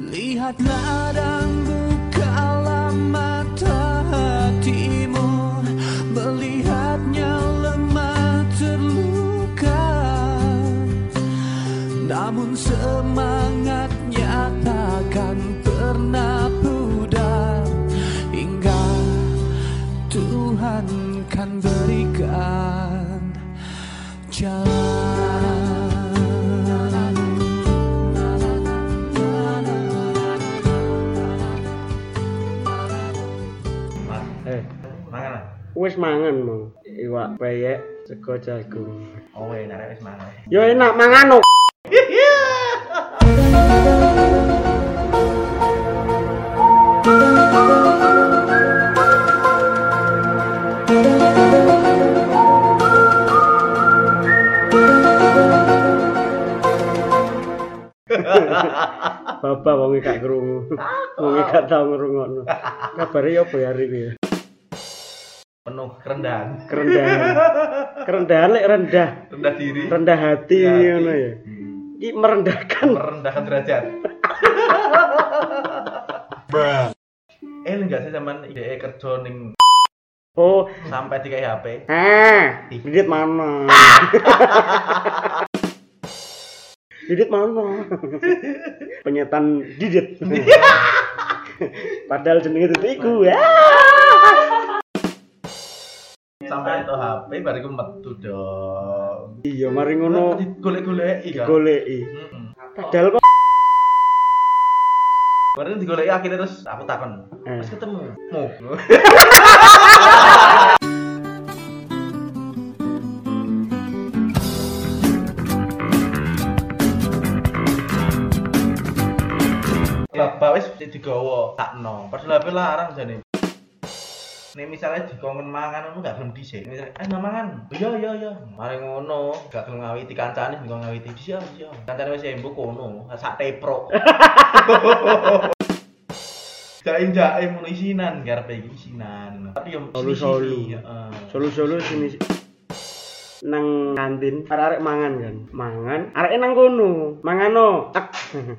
Lihatlah dan bukalah mata hatimu. Melihatnya lemah terluka. Namun semangatnya takkan pernah pudar. Hingga Tuhan kan berikan jalan wis mangan mau. Iwak peyek sego jagung. Oh, enak wis mangan. Yo enak mangan no. Bapak wong gak krungu. Wong gak tau ngrungokno. Kabare yo ya hari iki? Penuh kerendahan. Kerendahan. Kerendahan lek rendah. Rendah diri. Rendah hati Ya, ngono ya. Hmm. Iki merendahkan. Merendahkan derajat. eh enggak sih zaman ide kerja ning Oh, sampai tiga HP. ah, didit mana? didit mana? Penyetan didit. Padahal jenenge itu iku. Ah. Sampai itu HP bariku metu dong. Iya, mari ngono Golek-goleki kan. digoleki. Heeh. Padahal kok Baru digoleki akhirnya terus aku takon. Eh. Terus ketemu. Mu. Bapak wis digawa takno. Pas lha larang jane. Nek misalnya dikongkon mangan ngono gak gelem dhisik. Misalnya, "Eh, nggak mangan." "Oh, Iya, iya, iya. Mari ngono, gak gelem ngawiti kancane dikon ngawiti. Bisa, bisa. Kancane wis embuk kono, sak tepro. Jaim jaim ngono isinan, garepe isinan. Tapi yo Solu-solu. heeh. solu-solu sini nang kantin. Arek-arek mangan kan mangan arek nang kono. Mangano. Tak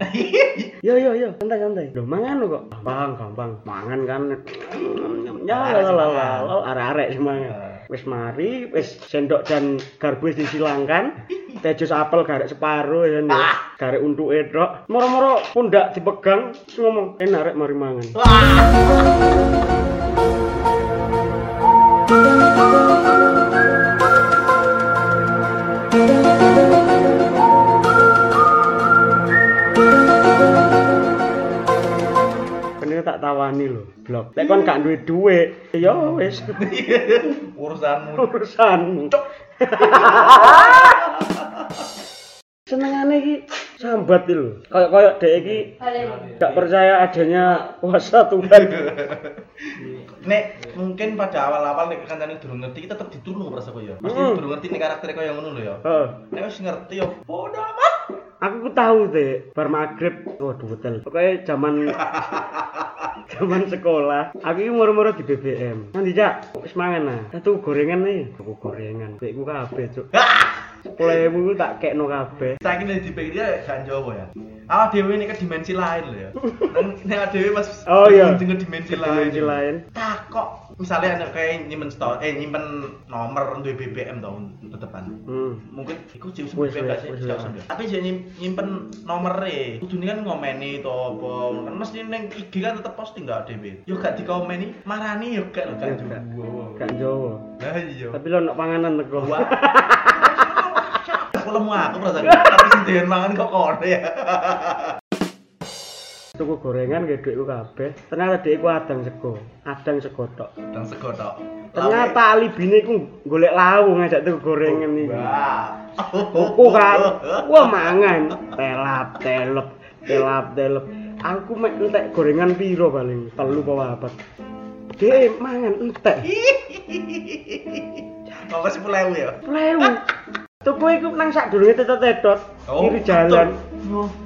yo yo yo. Santai santai. Lho mangan kok? Gampang gampang. Mangan kan. Ya mangan. lah arek-arek sing mangan wis mari wis sendok dan garpu wis disilangkan tejus apel garek separuh ya nih garek untuk tok. Moro-moro pundak dipegang terus ngomong enak rek mari mangan. Bener tawani lho, blok. Lek kon gak duwe dhuwit, ya wis Urusanmu. urusanmu. Senengane iki sambat iki lho. Kayak kayak dhek iki gak percaya adanya kuasa Tuhan. Nek mungkin pada awal-awal nek kancane durung ngerti kita tetep ditulung perasa koyo. Mesti Hmm. durung ngerti nek karakter koyo ngono lho ya. Heeh. Nek wis ngerti yo bodo amat. Aku ku tahu deh, bar maghrib, waduh betul. Pokoknya zaman zaman sekolah, aku ini moro-moro di BBM. Nanti cak, wis mangan nah. Satu gorengan nih, aku gorengan. Dekku kabeh cuk. Sepuluh ribu tak kekno kabeh. Saiki nek dipikir dia gak Jawa ya. Awak dhewe ini ke dimensi lain lho ya. Awak dhewe pas Oh, iya. dengan dimensi lain. Dimensi lain. Takok misalnya anak kayak nyimpen store eh nyimpen nomor duwe BBM tau tetepan. Hmm. Mungkin iku jauh Wis, BBM gak sih? Jauh. Tapi jadi nyimpen nomere. Kudune kan ngomeni to apa. Kan mesti ning IG kan tetep posting gak dhewe. Yo gak dikomeni, marani yo gak gak Yo gak. Jawa. Lah iya. Tapi lo nak panganan teko. Aku lemu aku perasaan. Tapi sing doyan mangan kok kono ya. Tuku gorengan gak duitku kabeh. Ternyata dekku adang sego. Adang sego tok. Dan sego tok. Ternyata alibine ku golek lawu ngajak tuku gorengan iki. Tuku kan. Wah mangan. Telap telep. Telap telep. Aku mek entek gorengan piro paling? Telu apa papat. Dek mangan entek. Kok wis 10.000 ya? Lewu. Tuku iku nang sak durunge tetot-tetot. Oh, Kiri jalan.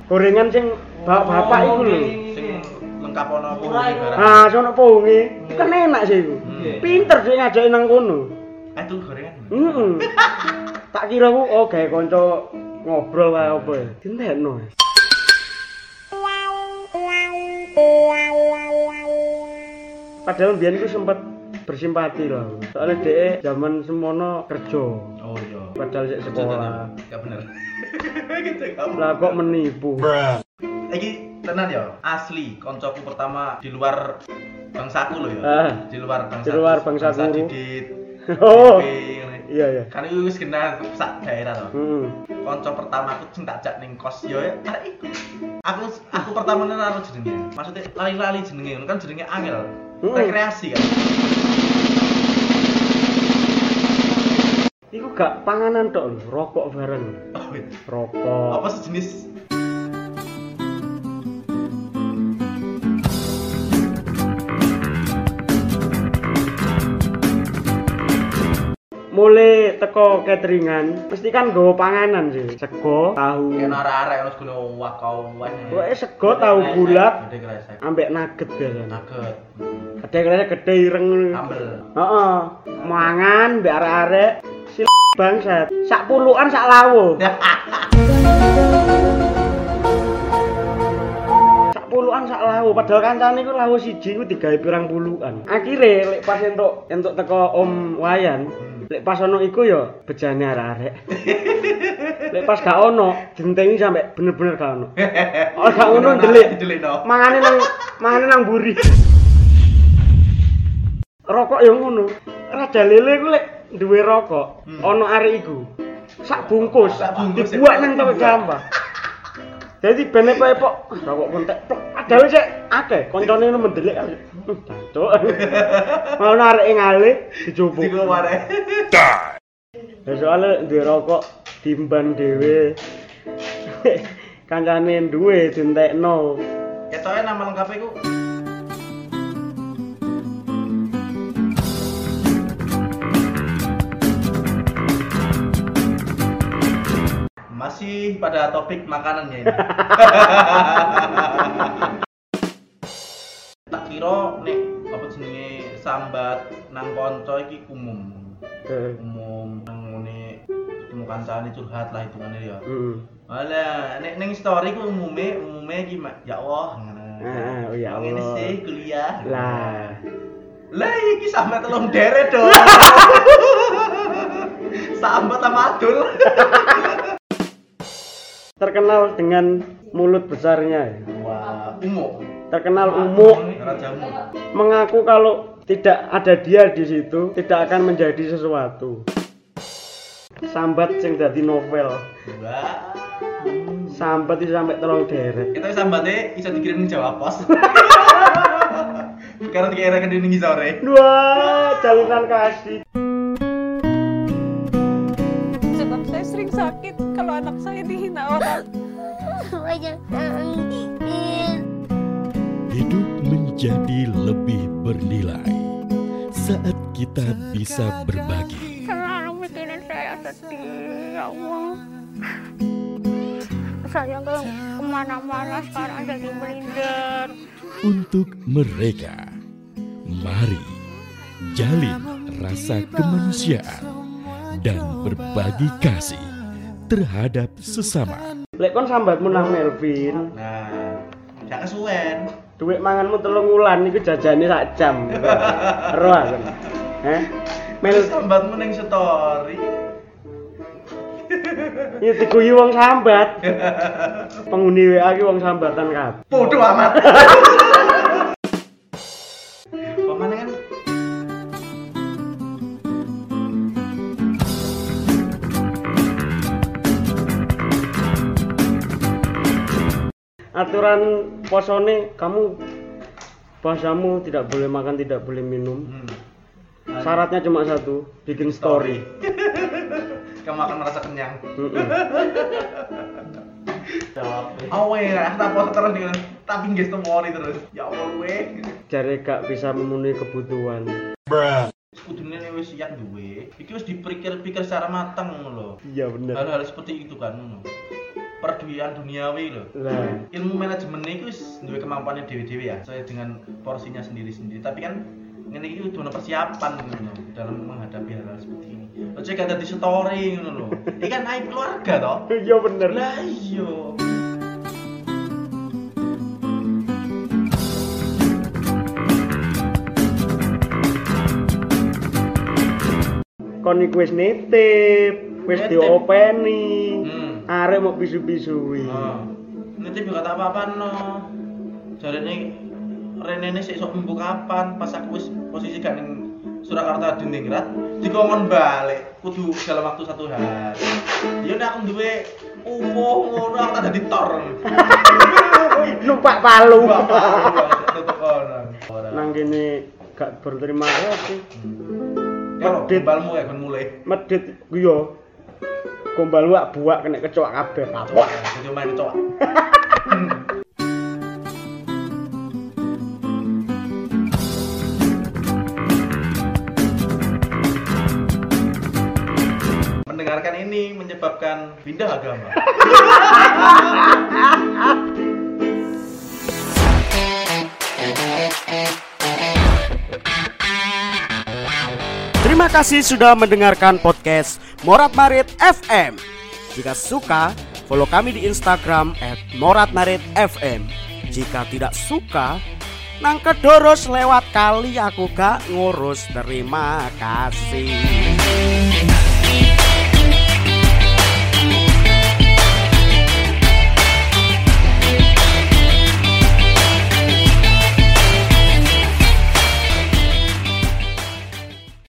Gorengan sing bapak-bapak oh, iku lho. Sing lengkap ono apa Ah, sono pongi. Hmm. Iku kan enak sih iku. Hmm. Iya. Pinter sih ngajaki nang kono. Eh, ah, itu gorengan. Heeh. Tak kira ku oh gawe kanca ngobrol wae oke. ya. Dintekno. Ya. Padahal mbiyen ku sempat bersimpati loh. Soalnya dhek zaman semono kerja. Oh. Iya padahal sik sekolah Gak bener. Gitu kamu. lah kok menipu Iki tenan ya, asli koncoku pertama di luar bangsaku loh ya. Ah. Di luar bangsa. Di luar bangsaku. Bangsa Didit. oh iya iya Kan itu wis kenal sak daerah to. hmm. Konco pertama aku sing tak jak ning kos yo ya arek iku. Aku aku pertama karo jenenge. Maksudnya lali-lali jenenge kan jenenge angel. Hmm. Rekreasi kan. Gak panganan tok rokok bareng. Oh, iya. Rokok. apa sejenis Mulai teko cateringan, mesti kan nggawa panganan sih. Sego, tahu. Kayak arek-arek harus guna wakau wah. Pokoknya sego, tahu bulat, Gede ambek nugget biasanya. Nugget. Gede kresek gede ireng. Sambel. Heeh. Mangan mbek arek-arek bangsat. Sak puluhan sak lawo. Sak puluhan sak lawo padahal kancane iku lawo siji iku digawe pirang puluhan. Akhire lek pas entuk entuk teko Om Wayan, lek pas ono iku ya bejane arek-arek. lek pas gak ono, gentengi sampe bener-bener gak ono. Oh gak ono. Delikno. Mangane nang mangane nang buri. Rokok yang ngono. Raja lele ku lek duwe rokok, Hmm. ono arek iku. Sak bungkus, bungkus, dibuat nang dibuat. toko sampah. Jadi ben epok rokok kontek tok. Padahal sik akeh, koncone mendelik. Hmm, Cuk. Ono arek ngale dijupuk. Dikeluar. Ya soalnya duwe rokok timban dhewe. Kancane duwe dientekno. Ketoke nama lengkapnya iku Masih pada topik makanannya ini. tak kira nek apa jenenge sambat nang kanca iki umum. Eh, Umum nang ngene ketemu kancane curhat lah hitungane ya. Heeh. Alah, nek ning story ku umume umume iki ya Allah ngono. Ah, oh ya Ngene Allah. sih kuliah. Lah, Lah iki sampe telung deret dong. Sambat sama adul. terkenal dengan mulut besarnya. ya. Wah, umum. Terkenal umuk mengaku kalau tidak ada dia di situ tidak akan menjadi sesuatu. Sambat sing dadi novel. Wah. Sambat itu sampai tolong deret. Kita sambatnya bisa dikirim di Jawa Pos. Karena dikira ke sore. Wah, jalinan kasih. Sering sakit kalau anak saya dihina orang. Hidup menjadi lebih bernilai saat kita bisa berbagi. mikirin saya sedih. Ya Allah. Saya ke ke mana-mana sekarang jadi Untuk mereka, mari jalin rasa kemanusiaan dan berbagi kasih terhadap sesama. Lek kon sambatmu nang Melvin, Nah, gak kesuwen. duit manganmu telung wulan iku jajane sak jam. Ero aku. Heh. Mel Sambatmu ning story. iki diguyu wong sambat. Penghuni WA ki wong sambatan kabeh. Bodoh amat. Aturan posone kamu puasamu tidak boleh makan, tidak boleh minum. hmm. Syaratnya cuma satu, bikin story. Kamu akan merasa kenyang. Mm-mm. Awe, tak puasa terus nih, tapi nggak story terus. Ya Allah, we. Jare gak bisa memenuhi kebutuhan. Kudune nih wis siap duwe. Iki wis dipikir-pikir secara matang lho. Iya bener. Hal-hal seperti itu kan perduian duniawi loh nah. ilmu manajemen itu duwe kemampuannya dewi-dewi ya saya dengan porsinya sendiri-sendiri. Tapi kan ini itu udah persiapan gitu dalam menghadapi hal-hal seperti ini. Lo cek ada di story gitu loh ini kan naik keluarga toh iya bener. Lah iya. Kon iku nitip wis diopeni. Hmm. Arek mau bisu-bisui. Oh. Nanti juga tak apa-apa no. Ini Rene ini sih sok minggu kapan pas aku wis posisi kan ning Surakarta Diningrat dikongkon balik kudu dalam waktu satu hari. Ya nek aku duwe UFO ngono aku tak dadi tor. Numpak palu. Nang kene gak berterima kasih. Kalau Medit. balmu ya kon mulai. Medit yo. Gombal wak buak kena kecoak kabeh Coba kapok. jadi main coba. Mendengarkan ini menyebabkan pindah agama. Terima kasih sudah mendengarkan podcast Morat Marit FM. Jika suka, follow kami di Instagram @moratmaritfm. Jika tidak suka, nang kedoros lewat kali aku gak ngurus. Terima kasih.